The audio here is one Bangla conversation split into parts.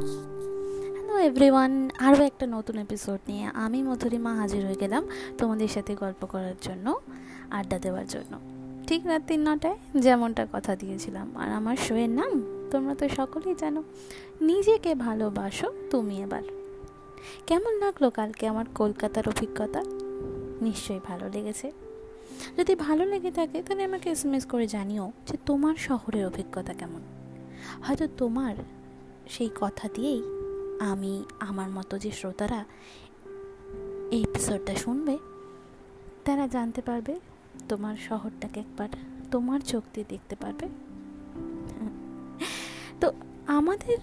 হ্যালো এভরিওয়ান আরও একটা নতুন এপিসোড নিয়ে আমি মধুরিমা হাজির হয়ে গেলাম তোমাদের সাথে গল্প করার জন্য, আড্ডা দেওয়ার জন্য। ঠিক রাত তিন নটায় যেমনটা কথা দিয়েছিলাম, আর আমার শোয়ের নাম তোমরা তো সকলেই জানো। নিজেকে ভালোবাসো তুমি এবার। কেমন লাগল কালকে আমার কলকাতার অভিজ্ঞতা? নিশ্চয়ই ভালো লেগেছে। যদি ভালো লেগে থাকে, তাহলে আমাকে এস করে জানিও যে তোমার শহরের অভিজ্ঞতা কেমন। হয়তো তোমার সেই কথা দিয়েই আমি আমার মতো যে শ্রোতারা এই এপিসোডটা শুনবে, তারা জানতে পারবে তোমার শহরটাকে একবার তোমার চোখ দিয়ে দেখতে পারবে। তো আমাদের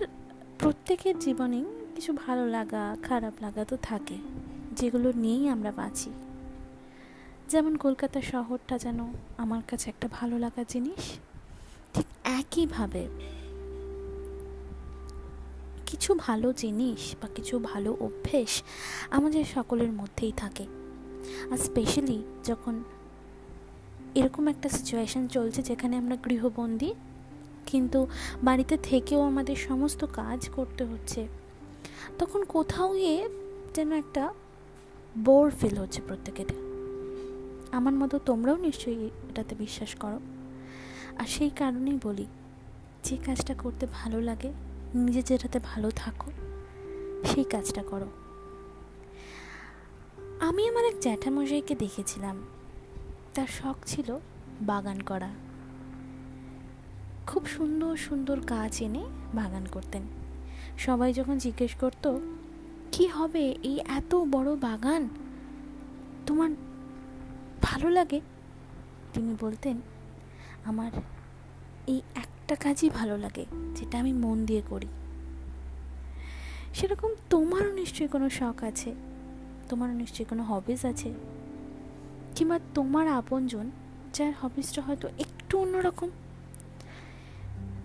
প্রত্যেকের জীবনেই কিছু ভালো লাগা, খারাপ লাগা তো থাকে, যেগুলো নিয়েই আমরা বাঁচি। যেমন কলকাতা শহরটা যেন আমার কাছে একটা ভালো লাগা জিনিস, ঠিক একইভাবে কিছু ভালো জিনিস বা কিছু ভালো অভ্যেস আমাদের সকলের মধ্যেই থাকে। আর স্পেশালি যখন এরকম একটা সিচুয়েশান চলছে যেখানে আমরা গৃহবন্দী, কিন্তু বাড়িতে থেকেও আমাদের সমস্ত কাজ করতে হচ্ছে, তখন কোথাও গিয়ে যেন একটা বোর ফিল হচ্ছে প্রত্যেকের। আমার মতো তোমরাও নিশ্চয়ই এটাতে বিশ্বাস করো। আর সেই কারণেই বলি, যে কাজটা করতে ভালো লাগে নিজে যেটাতে ভালো থাকো, সেই কাজটা করো। আমি আমার এক জ্যাঠামশাইকে দেখেছিলাম। তার শখ ছিল বাগান করা। খুব সুন্দর সুন্দর গাছ এনে বাগান করতেন। সবাই যখন জিজ্ঞেস করতো, কি হবে এই এত বড় বাগান? তোমার ভালো লাগে? তিনি বলতেন, আমার এই একটা কাজই ভালো লাগে, যেটা আমি মন দিয়ে করি। সেরকম তোমারও নিশ্চয়ই কোনো শখ আছে? তোমারও নিশ্চয়ই কোনো হবিস আছে? কিংবা তোমার আপনজন, যার হবিসটা হয়তো একটু অন্যরকম?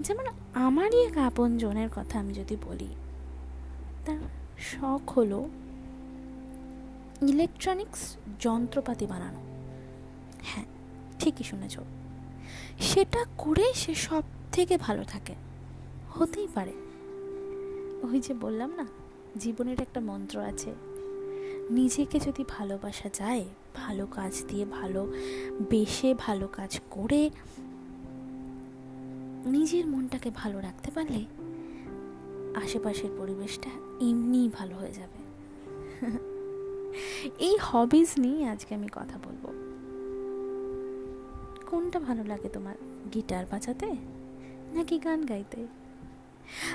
যেমন আমারই এক আপনজনের কথা আমি যদি বলি, তার শখ হলো ইলেকট্রনিক্স যন্ত্রপাতি বানানো। হ্যাঁ ঠিকই শুনেছ। সেটা করে সে সব থেকে ভালো থাকে। হতেই পারে। ওই যে বললাম না, জীবনের একটা মন্ত্র আছে। নিজেকে যদি ভালোবাসা যায়, ভালো কাজ দিয়ে, ভালো বেশে ভালো কাজ করে নিজের মনটাকে ভালো রাখতে পারলে আশেপাশের পরিবেশটা এমনিই ভালো হয়ে যাবে। এই হবিজ নিয়ে আজকে আমি কথা বলব। কোনটা ভালো লাগে তোমার? গিটার বাজাতে? নাকি গান গাইতে?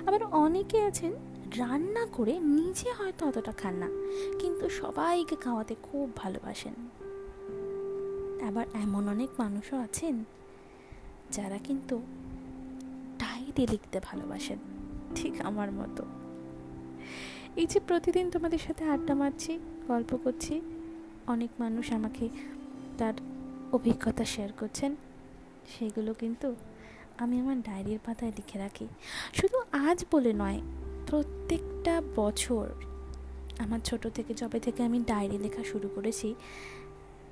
আবার অনেকে আছেন, রান্না করে নিজে হয়তো অতটা খান না, কিন্তু সবাইকে খাওয়াতে খুব ভালোবাসেন। আবার এমন অনেক মানুষও আছেন, যারা কিন্তু ডায়েরি লিখতে ভালোবাসেন, ঠিক আমার মতো। এই যে প্রতিদিন তোমাদের সাথে আড্ডা মারছি, গল্প করছি, অনেক মানুষ আমাকে তার অভিজ্ঞতা শেয়ার করছেন, সেগুলো কিন্তু আমি আমার ডায়েরির পাতায় লিখে রাখি। শুধু আজ বলে নয়, প্রত্যেকটা বছর আমার ছোট থেকে যবে থেকে আমি ডায়েরি লেখা শুরু করেছি,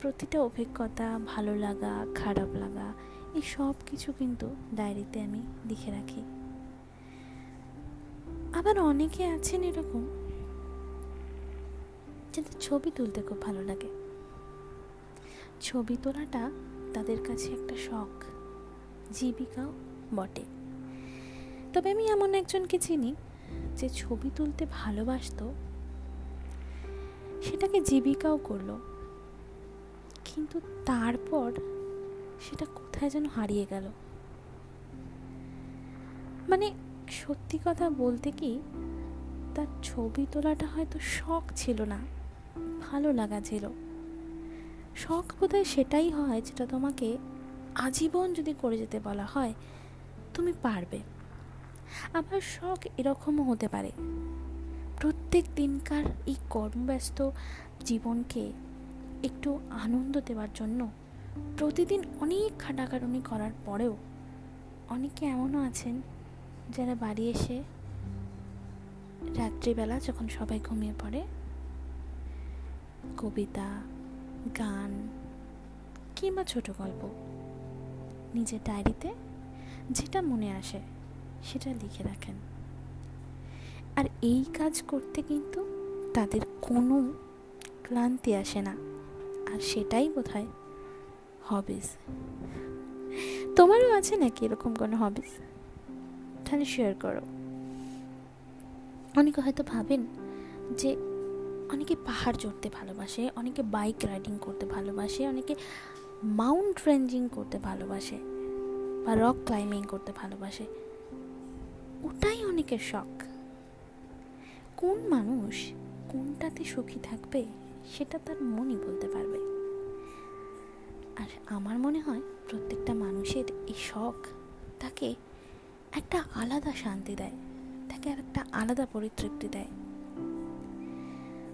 প্রতিটা অভিজ্ঞতা ভালো লাগা, খারাপ লাগা, এই সব কিছু কিন্তু ডায়েরিতে আমি লিখে রাখি। আবার অনেকে আছেন এরকম, যাদের ছবি তুলতে খুব ভালো লাগে। ছবি তোলাটা তাদের কাছে একটা শখ। জীবিকাও বটে। তবে আমি এমন একজনকে চিনি যে ছবি তুলতে ভালোবাসত, সেটাকে জীবিকাও করল। কিন্তু তারপর সেটা কোথায় যেন হারিয়ে গেল। মানে সত্যি কথা বলতে কি, তার ছবি তোলাটা হয়তো শখ ছিল না, ভালো লাগা ছিল। শখ বোধহয় সেটাই হয় যেটা তোমাকে আজীবন যদি করে যেতে বলা হয়, তুমি পারবে। আবার শখ এরকমও হতে পারে। প্রত্যেক দিনকার এই কর্মব্যস্ত জীবনকে একটু আনন্দ দেওয়ার জন্য প্রতিদিন অনেক খাটাখাটুনি করার পরেও অনেকে এমনও আছেন যারা বাড়ি এসে রাত্রিবেলা যখন সবাই ঘুমিয়ে পড়ে, কবিতা, গান কিংবা ছোট গল্প নিজের ডায়েরিতে যেটা মনে আসে সেটা লিখে রাখেন। আর এই কাজ করতে কিন্তু তাদের কোনো ক্লান্তি আসে না, আর সেটাই বোধ হয় হবিস তোমারও আছে নাকি এরকম কোনো হবিস তাহলে শেয়ার করো। অনেকে হয়তো ভাবেন যে অনেকে পাহাড় চড়তে ভালোবাসে, অনেকে বাইক রাইডিং করতে ভালোবাসে, অনেকে মাউন্ট রেঞ্জিং করতে ভালোবাসে বা রক ক্লাইম্বিং করতে ভালোবাসে, ওটাই অনেকের শখ। কোন মানুষ কোনটাতে সুখী থাকবে সেটা তার মনই বলতে পারবে। আর আমার মনে হয় প্রত্যেকটা মানুষের এই শখ তাকে একটা আলাদা শান্তি দেয়, তাকে একটা আলাদা পরিতৃপ্তি দেয়।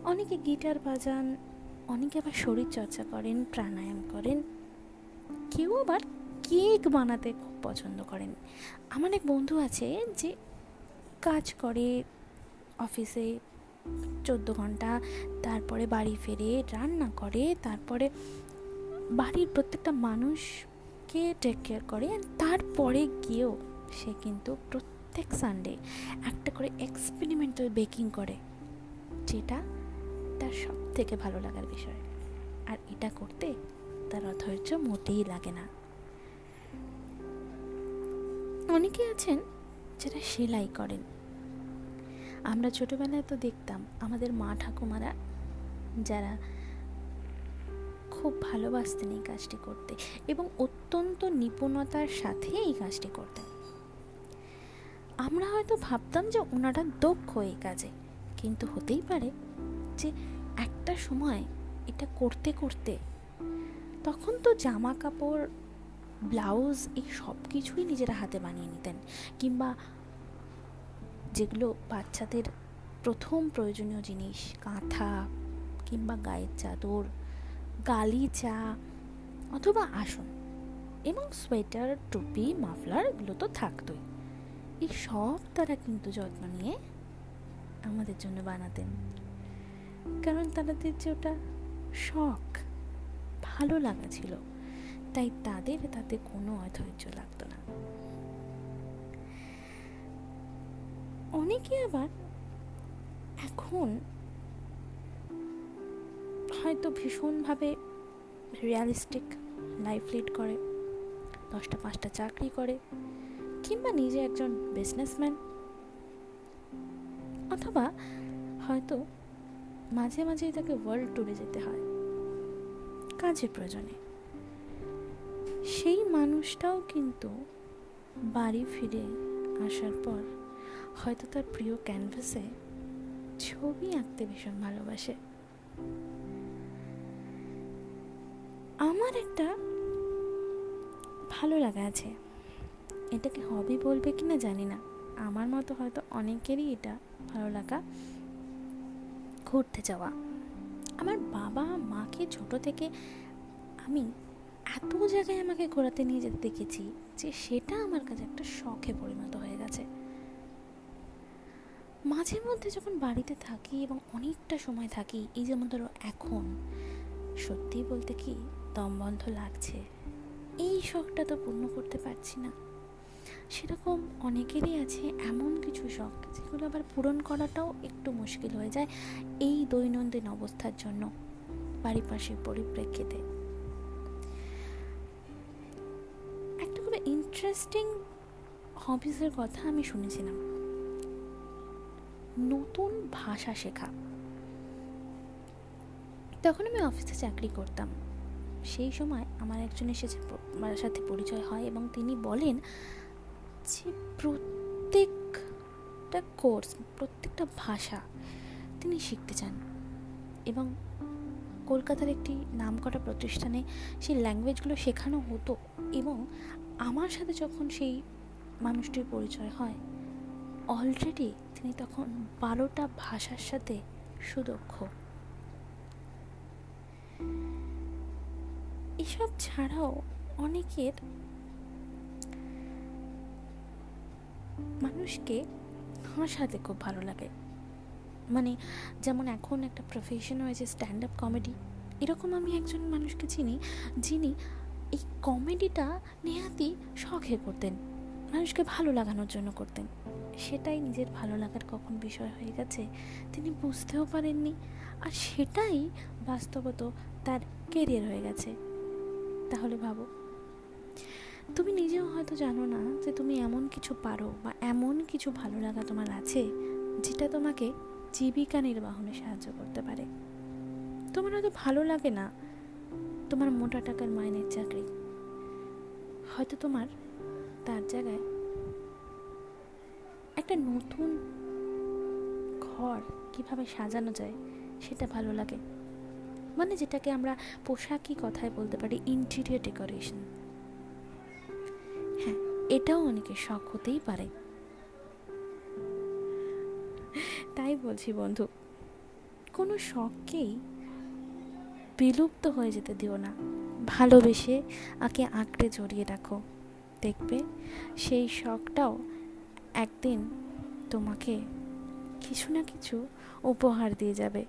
অনেকে গিটার বাজান, অনেকে আবার শরীর চর্চা করেন, প্রাণায়াম করেন কেউ আবার কেক বানাতে খুব পছন্দ করেন। আমার এক বন্ধু আছে যে কাজ করে অফিসে চোদ্দ ঘণ্টা, তারপরে বাড়ি ফেরে রান্না করে, তারপরে বাড়ির প্রত্যেকটা মানুষকে টেক কেয়ার করে তারপরে গিয়েও সে কিন্তু প্রত্যেক সানডে একটা করে এক্সপেরিমেন্টাল বেকিং করে, যেটা তার সব থেকে ভালো লাগার বিষয়। আর এটা করতে তার অধৈর্য মোটেই লাগে না। অনেকে আছেন যারা সেলাই করেন। আমরা ছোটবেলায় তো দেখতাম আমাদের মা ঠাকুমারা যারা খুব ভালোবাসতেন এই কাজটি করতে এবং অত্যন্ত নিপুণতার সাথে এই কাজটি করতেন। আমরা হয়তো ভাবতাম যে ওনারা দক্ষ এই কাজে, কিন্তু হতেই পারে যে একটা সময় এটা করতে করতে তখন তো জামা কাপড় ব্লাউজ এই সব কিছুই নিজেরা হাতে বানিয়ে নিতেন। কিংবা যেগুলো বাচ্চাদের প্রথম প্রয়োজনীয় জিনিস, কাঁথা কিংবা গায়ের চাদর, গালিচা অথবা আসন এবং সোয়েটার, টুপি, মাফলার এগুলো তো থাকতোই। এই সব তারা কিন্তু যত্ন নিয়ে আমাদের জন্য বানাতেন। কারণ তাদের যে ওটা শখ ভালো লাগা ছিল। তাই তাদের তাতে কোনো অধৈর্য লাগতো না। অনেকে আবার এখন হয়তো ভীষণভাবে রিয়ালিস্টিক লাইফ লিড করে, দশটা, পাঁচটা চাকরি করে, কিংবা নিজে একজন বিজনেসম্যান অথবা হয়তো মাঝে মাঝেই তাকে ওয়ার্ল্ড ট্যুরে যেতে হয়। কাজের প্রয়োজনে। সেই মানুষটাও কিন্তু বাড়ি ফিরে আসার পর হয়তো তার প্রিয় ক্যানভাসে ছবি আঁকতে ভীষণ ভালোবাসে। আমার একটা ভালো লাগা আছে। এটাকে হবি বলবে কি না জানি না। আমার মতো হয়তো অনেকেরই এটা ভালো লাগা ঘুরতে যাওয়া আমার বাবা মাকে ছোট থেকে আমি এত জায়গায় আমাকে ঘোরাতে নিয়ে যেতে দেখেছি যে সেটা আমার কাছে একটা শখে পরিণত হয়ে গেছে। মাঝে মধ্যে যখন বাড়িতে থাকি এবং অনেকটা সময় থাকি, এই যেমন ধরো এখন, সত্যি বলতে কি দম বন্ধ লাগছে। এই শখটা তো পূর্ণ করতে পারছি না। সেরকম অনেকেরই আছে এমন কিছু শখ যেগুলো আবার পূরণ করাটাও একটু মুশকিল হয়ে যায় এই দৈনন্দিন অবস্থার জন্য পারিপার্শ্বিক পরিপ্রেক্ষিতে। একটা খুব ইন্টারেস্টিং হবিসের কথা আমি শুনেছিলাম। নতুন ভাষা শেখা। তখন আমি অফিসে চাকরি করতাম। সেই সময় আমার একজন এসেছে সাথে পরিচয় হয় এবং তিনি বলেন যে প্রত্যেকটা কোর্স, প্রত্যেকটা ভাষা তিনি শিখতে চান। এবং কলকাতার একটি নামকরা প্রতিষ্ঠানে সেই ল্যাঙ্গুয়েজগুলো শেখানো হতো এবং আমার সাথে যখন সেই মানুষটির পরিচয় হয় অলরেডি তিনি তখন বারোটা ভাষার সাথে সুদক্ষ। এসব ছাড়াও অনেকের মানুষকে হাসাতে খুব ভালো লাগে। মানে যেমন এখন একটা প্রফেশন হয়েছে স্ট্যান্ড আপ কমেডি এরকম আমি একজন মানুষকে চিনি, যিনি এই কমেডিটা নেহাতি শখে করতেন, মানুষকে ভালো লাগানোর জন্য করতেন। সেটাই নিজের ভালো লাগার কখন বিষয় হয়ে গেছে, তিনি বুঝতেও পারেননি। আর সেটাই বাস্তবত তার কেরিয়ার হয়ে গেছে। তাহলে ভাবো। তুমি নিজেও হয়তো জানো না যে তুমি এমন কিছু পারো বা এমন কিছু ভালো লাগা তোমার আছে যেটা তোমাকে জীবিকা নির্বাহনে সাহায্য করতে পারে। তোমার হয়তো ভালো লাগে না তোমার মোটা টাকার মাইনের চাকরি। হয়তো তোমার তার জায়গায় একটা নতুন ঘর কীভাবে সাজানো যায় সেটা ভালো লাগে। মানে যেটাকে আমরা পোশাকি কথায় বলতে পারি ইন্টেরিয়র ডেকোরেশন হ্যাঁ এটাও অনেকের শখ হতেই পারে। তাই বলছি বন্ধু, কোনো শখকেই বিলুপ্ত হয়ে যেতে দিও না। ভালোবেসে আকে আঁকড়ে জড়িয়ে রাখো। দেখবে সেই শখটাও একদিন তোমাকে কিছু না কিছু উপহার দিয়ে যাবে।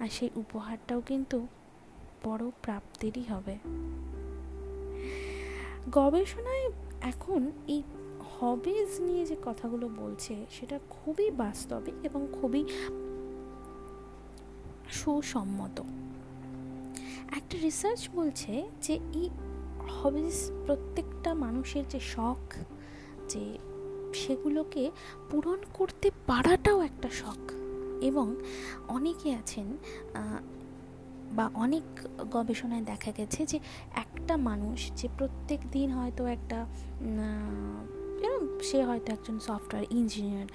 আর সেই উপহারটাও কিন্তু বড় প্রাপ্তিরই হবে। গবেষণায় এখন এই হবিজ নিয়ে যে কথাগুলো বলছে, সেটা খুবই বাস্তবিক এবং খুবই সুসম্মত। একটা রিসার্চ বলছে যে এই হবিস প্রত্যেকটা মানুষের যে শখ, যে সেগুলোকে পূরণ করতে পারাটাও একটা শখ। এবং অনেকে আছেন বা অনেক গবেষণায় দেখা গেছে যে একটা মানুষ যে প্রত্যেক দিন হয়তো একটা সে হয়তো একজন সফটওয়্যার ইঞ্জিনিয়ার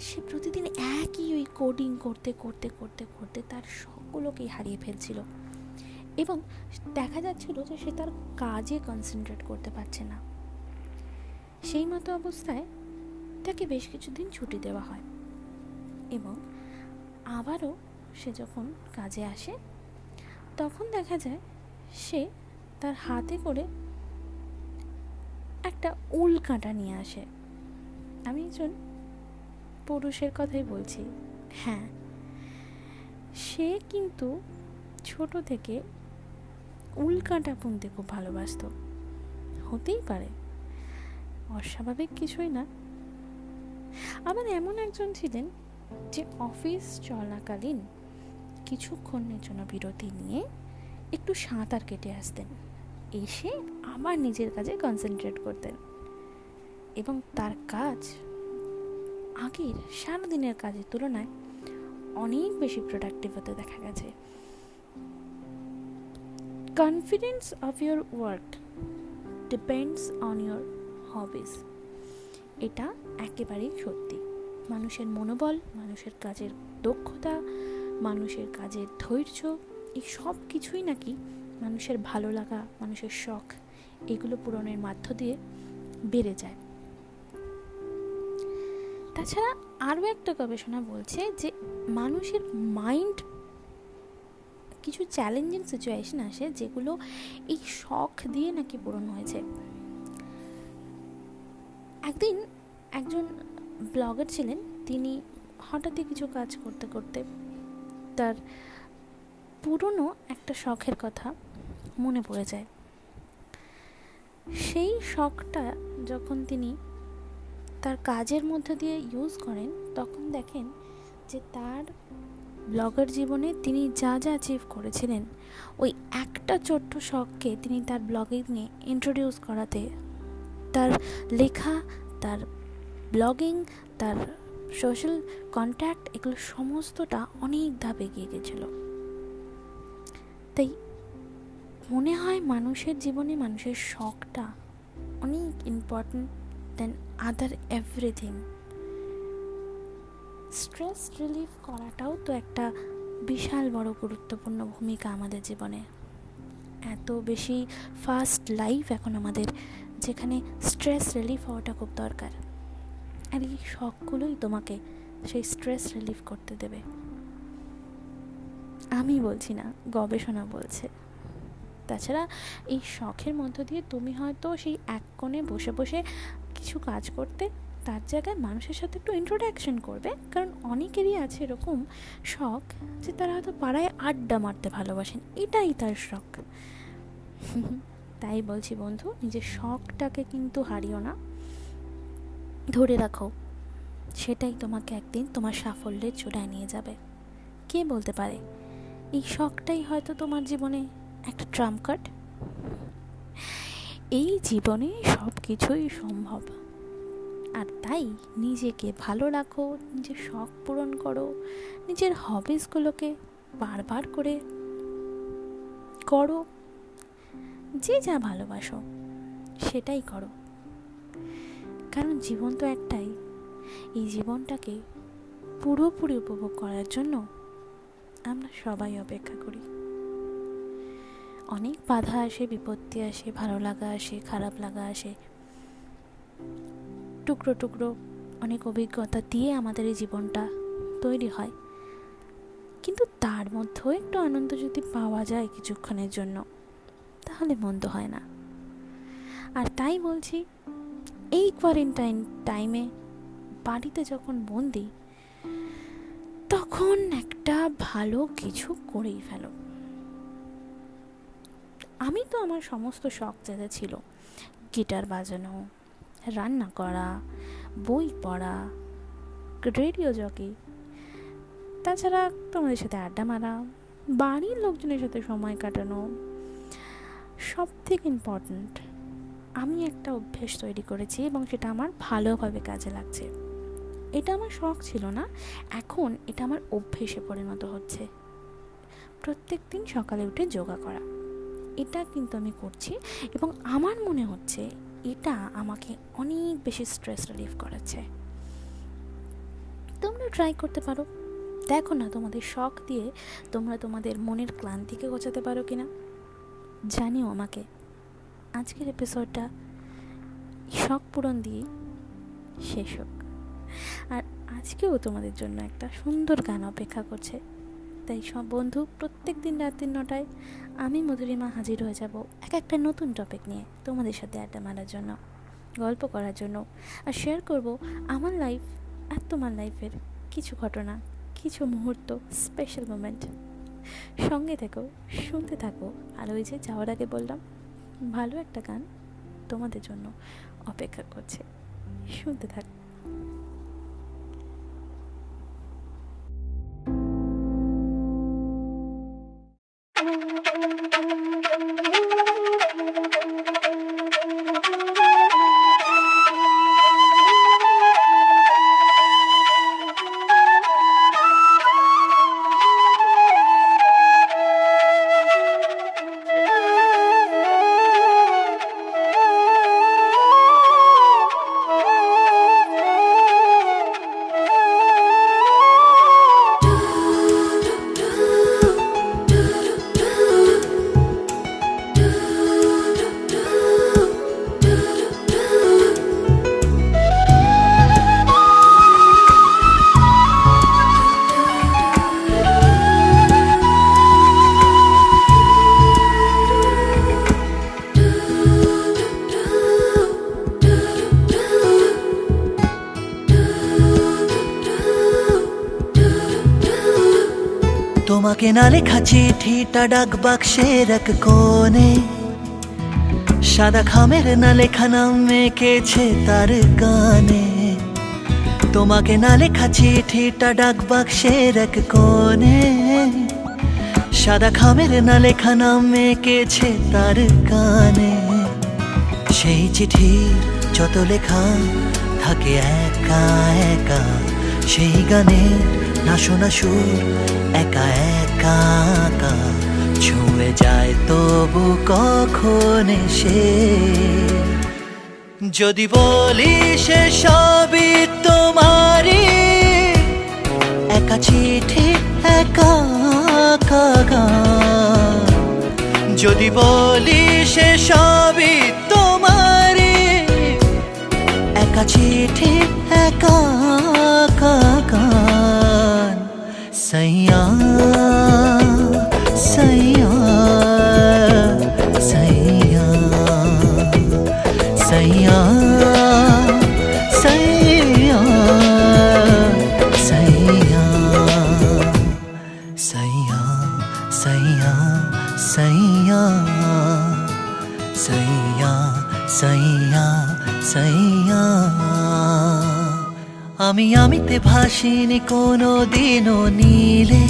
সে প্রতিদিন একই ওই কোডিং করতে করতে করতে করতে তার সবগুলোকেই হারিয়ে ফেলছিল। এবং দেখা যাচ্ছিল যে সে তার কাজে কনসেন্ট্রেট করতে পারছে না। সেই মতো অবস্থায় তাকে বেশ কিছুদিন ছুটি দেওয়া হয়। এবং আবারও সে যখন কাজে আসে, তখন দেখা যায় সে তার হাতে করে একটা উল কাঁটা নিয়ে আসে। আমি একজন পুরুষের কথাই বলছি। হ্যাঁ সে কিন্তু ছোট থেকে উল কাঁটা বুনতে খুব ভালোবাসত। হতেই পারে, অস্বাভাবিক কিছুই না। আবার এমন একজন ছিলেন যে অফিস চলাকালীন কিছুক্ষণের জন্য বিরতি নিয়ে একটু সাঁতার কেটে আসতেন। এসে আবার নিজের কাজে কনসেন্ট্রেট করতেন। এবং তার কাজ আগের সারাদিনের কাজের তুলনায় অনেক বেশি প্রোডাক্টিভ হতে দেখা গেছে। Confidence of your work depends on your hobbies এটা একেবারেই সত্যি। মানুষের মনোবল, মানুষের কাজের দক্ষতা, মানুষের কাজের ধৈর্য, এই সব কিছুই নাকি মানুষের ভালো লাগা, মানুষের শখ, এগুলো পূরণের মাধ্য দিয়ে বেড়ে যায়। তাছাড়া আরও একটা গবেষণা বলছে যে মানুষের মাইন্ড কিছু চ্যালেঞ্জিং সিচুয়েশন আসে যেগুলো এই শখ দিয়ে নাকি পূরণ হয়েছে। একদিন একজন ব্লগার ছিলেন, তিনি হঠাৎই কিছু কাজ করতে করতে তার পুরনো একটা শখের কথা মনে পড়ে যায়। সেই শখটা যখন তিনি তার কাজের মধ্যে দিয়ে ইউজ করেন, তখন দেখেন যে তার ব্লগার জীবনে তিনি যা যা অ্যাচিভ করেছিলেন, ওই একটা ছোট্ট শখকে তিনি তার ব্লগিংয়ে ইন্ট্রোডিউস করাতে, তার লেখা, তার ব্লগিং তার সোশ্যাল কন্ট্যাক্ট এগুলো সমস্তটা অনেক ধাপ এগিয়ে গেছিল। তাই মনে হয় মানুষের জীবনে মানুষের শখটা অনেক important then other everything stress relief করাটাও তো একটা বিশাল বড় গুরুত্বপূর্ণ ভূমিকা আমাদের জীবনে। এত বেশি ফাস্ট লাইফ এখন আমাদের, যেখানে স্ট্রেস রিলিফ হওয়াটা খুব দরকার। আর এই শখগুলোই তোমাকে সেই স্ট্রেস রিলিফ করতে দেবে। আমি বলছি না, গবেষণা বলছে। তাছাড়া এই শখের মধ্য দিয়ে তুমি হয়তো সেই এক কোণে বসে বসে কিছু কাজ করতে, তার জায়গায় মানুষের সাথে একটু ইন্ট্রোডাকশন করবে। কারণ অনেকেরই আছে এরকম শখ যে তারা হয়তো পাড়ায় আড্ডা মারতে ভালোবাসেন। এটাই তার শখ। তাই বলছি বন্ধু, নিজের শখটাকে কিন্তু হারিও না। ধরে রাখো, সেটাই তোমাকে একদিন তোমার সাফল্যের চূড়ায় নিয়ে যাবে। কে বলতে পারে? এই শখটাই হয়তো তোমার জীবনে একটা ট্রাম কার্ড? এই জীবনে সব কিছুই সম্ভব। আর তাই নিজেকে ভালো রাখো, নিজের শখ পূরণ করো, নিজের হবিসগুলোকে বারবার করে করো। যে যা ভালোবাসো, সেটাই করো। কারণ জীবন তো একটাই। এই জীবনটাকে পুরোপুরি উপভোগ করার জন্য আমরা সবাই অপেক্ষা করি। অনেক বাধা আসে, বিপত্তি আসে, ভালো লাগা আসে, খারাপ লাগা আসে। টুকরো টুকরো অনেক অভিজ্ঞতা দিয়ে আমাদের এই জীবনটা তৈরি হয়। কিন্তু তার মধ্যেও একটু আনন্দ যদি পাওয়া যায় কিছুক্ষণের জন্য, তাহলে মন্দ হয় না। আর তাই বলছি, এই কোয়ারেন্টাইন টাইমে বাড়িতে যখন বন্দি, তখন একটা ভালো কিছু করেই ফেলো। আমি তো আমার সমস্ত শখ যেটা ছিল গিটার বাজানো, রান্না করা, বই পড়া, রেডিও জকি। তাছাড়া তোমাদের সাথে আড্ডা মারা, বাড়ির লোকজনের সাথে সময় কাটানো সব থেকে ইম্পর্ট্যান্ট আমি একটা অভ্যেস তৈরি করেছি এবং সেটা আমার ভালোভাবে কাজে লাগছে। এটা আমার শখ ছিল না, এখন এটা আমার অভ্যেসে পরিণত হচ্ছে। প্রত্যেক দিন সকালে উঠে যোগা করা। এটা কিন্তু আমি করছি এবং আমার মনে হচ্ছে এটা আমাকে অনেক বেশি স্ট্রেস রিলিফ করেছে। তোমরা ট্রাই করতে পারো। দেখো না তোমাদের শখ দিয়ে তোমরা তোমাদের মনের ক্লান্তিকে গোছাতে পারো কি না জানিও আমাকে। আজকের এপিসোডটা শখ পূরণ দিয়ে শেষ হোক। আর আজকেও তোমাদের জন্য একটা সুন্দর গান অপেক্ষা করছে। তাই সব বন্ধু প্রত্যেক দিন রাত্রি নটায় আমি মধুরিমা হাজির হয়ে যাব এক একটা নতুন টপিক নিয়ে তোমাদের সাথে আড্ডা মারার জন্য, গল্প করার জন্য আর শেয়ার করব আমার লাইফ আর তোমার লাইফের কিছু ঘটনা, কিছু মুহূর্ত স্পেশাল মোমেন্ট সঙ্গে থেকো, শুনতে থাকো আর ওই যে যাওয়ার আগে বললাম, ভালো একটা গান তোমাদের জন্য অপেক্ষা করছে। শুনতে থাকো। তোমাকে না লেখা চিঠিটা ডাক বাক্সের এক কোণে সাদা খামের না লেখা নাম মেকেছে তার গানে তোমাকে না লেখা চিঠিটা ডাক বাক্সের এক কোণে সাদা খামের না লেখা নাম মেকেছে তার গানে সেই চিঠি যত লেখা থাকে একা একা সেই গানে না শোনা সুর একা একা একা ছুঁয়ে যায় তবু কখন সে যদি বলি সে সবই তোমারই, একা চিঠি, একা একা। যদি বলি সে সবই আমি আমিতে ভাসিনি কোনো দিনও নীলে।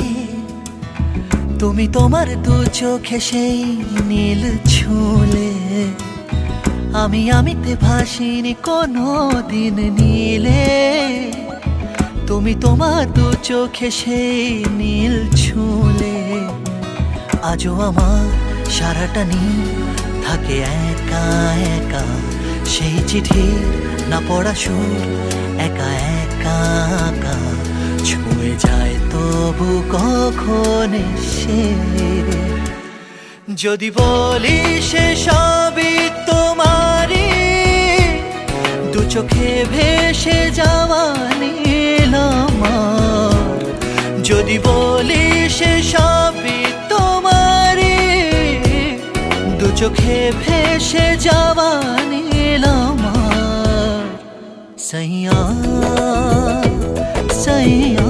তুমি তোমার দু চোখে সেই নীল ছুলে। আমি আমিতে ভাসিনি কোনো দিন নীলে। তুমি তোমার দু চোখে সেই নীল ছুলে। আজও আমার সারাটা নীল থাকে একা একা। সেই চিঠির না পড়া সুর, একা একা ছুঁয়ে যায় তবু কখন সে যদি বলি সে সবই তোমারই, দু চোখে ভেসে যাওয়া নীল আমার। যদি বলি সে সবই তোমারই, দু চোখে ভেসে সে যাওয়া নীলামার সৈয়া সৈয়া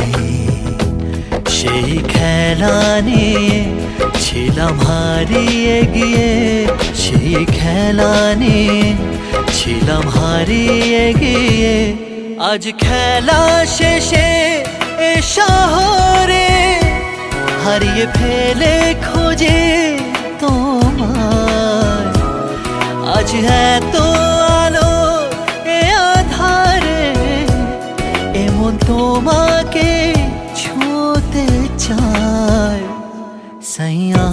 ভুলে সেই খেলা নিয়ে ছিলাম হারিয়ে গিয়ে সেই খেলা নিয়ে ছিলাম হারিয়ে গিয়ে আজ খেলা শেষে এ শহরে হারিয়ে ফেলে খোঁজে তোমার আজ এত तोमा के छूते चार सैया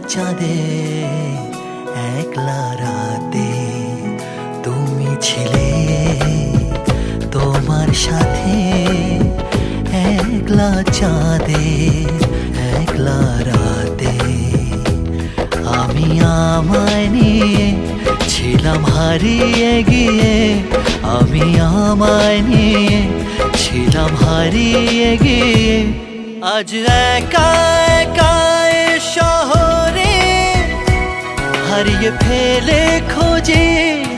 চাঁদে একলা রাতে তুমি ছিলে, তোমার সাথে একলা চাঁদে, একলা রাতে। আমি আমায় নিয়ে ছিলাম, হারিয়ে গিয়ে। আমি আমায় নিয়ে ছিলাম, হারিয়ে গিয়ে। আজ একা একা बाहर फेले खोजे।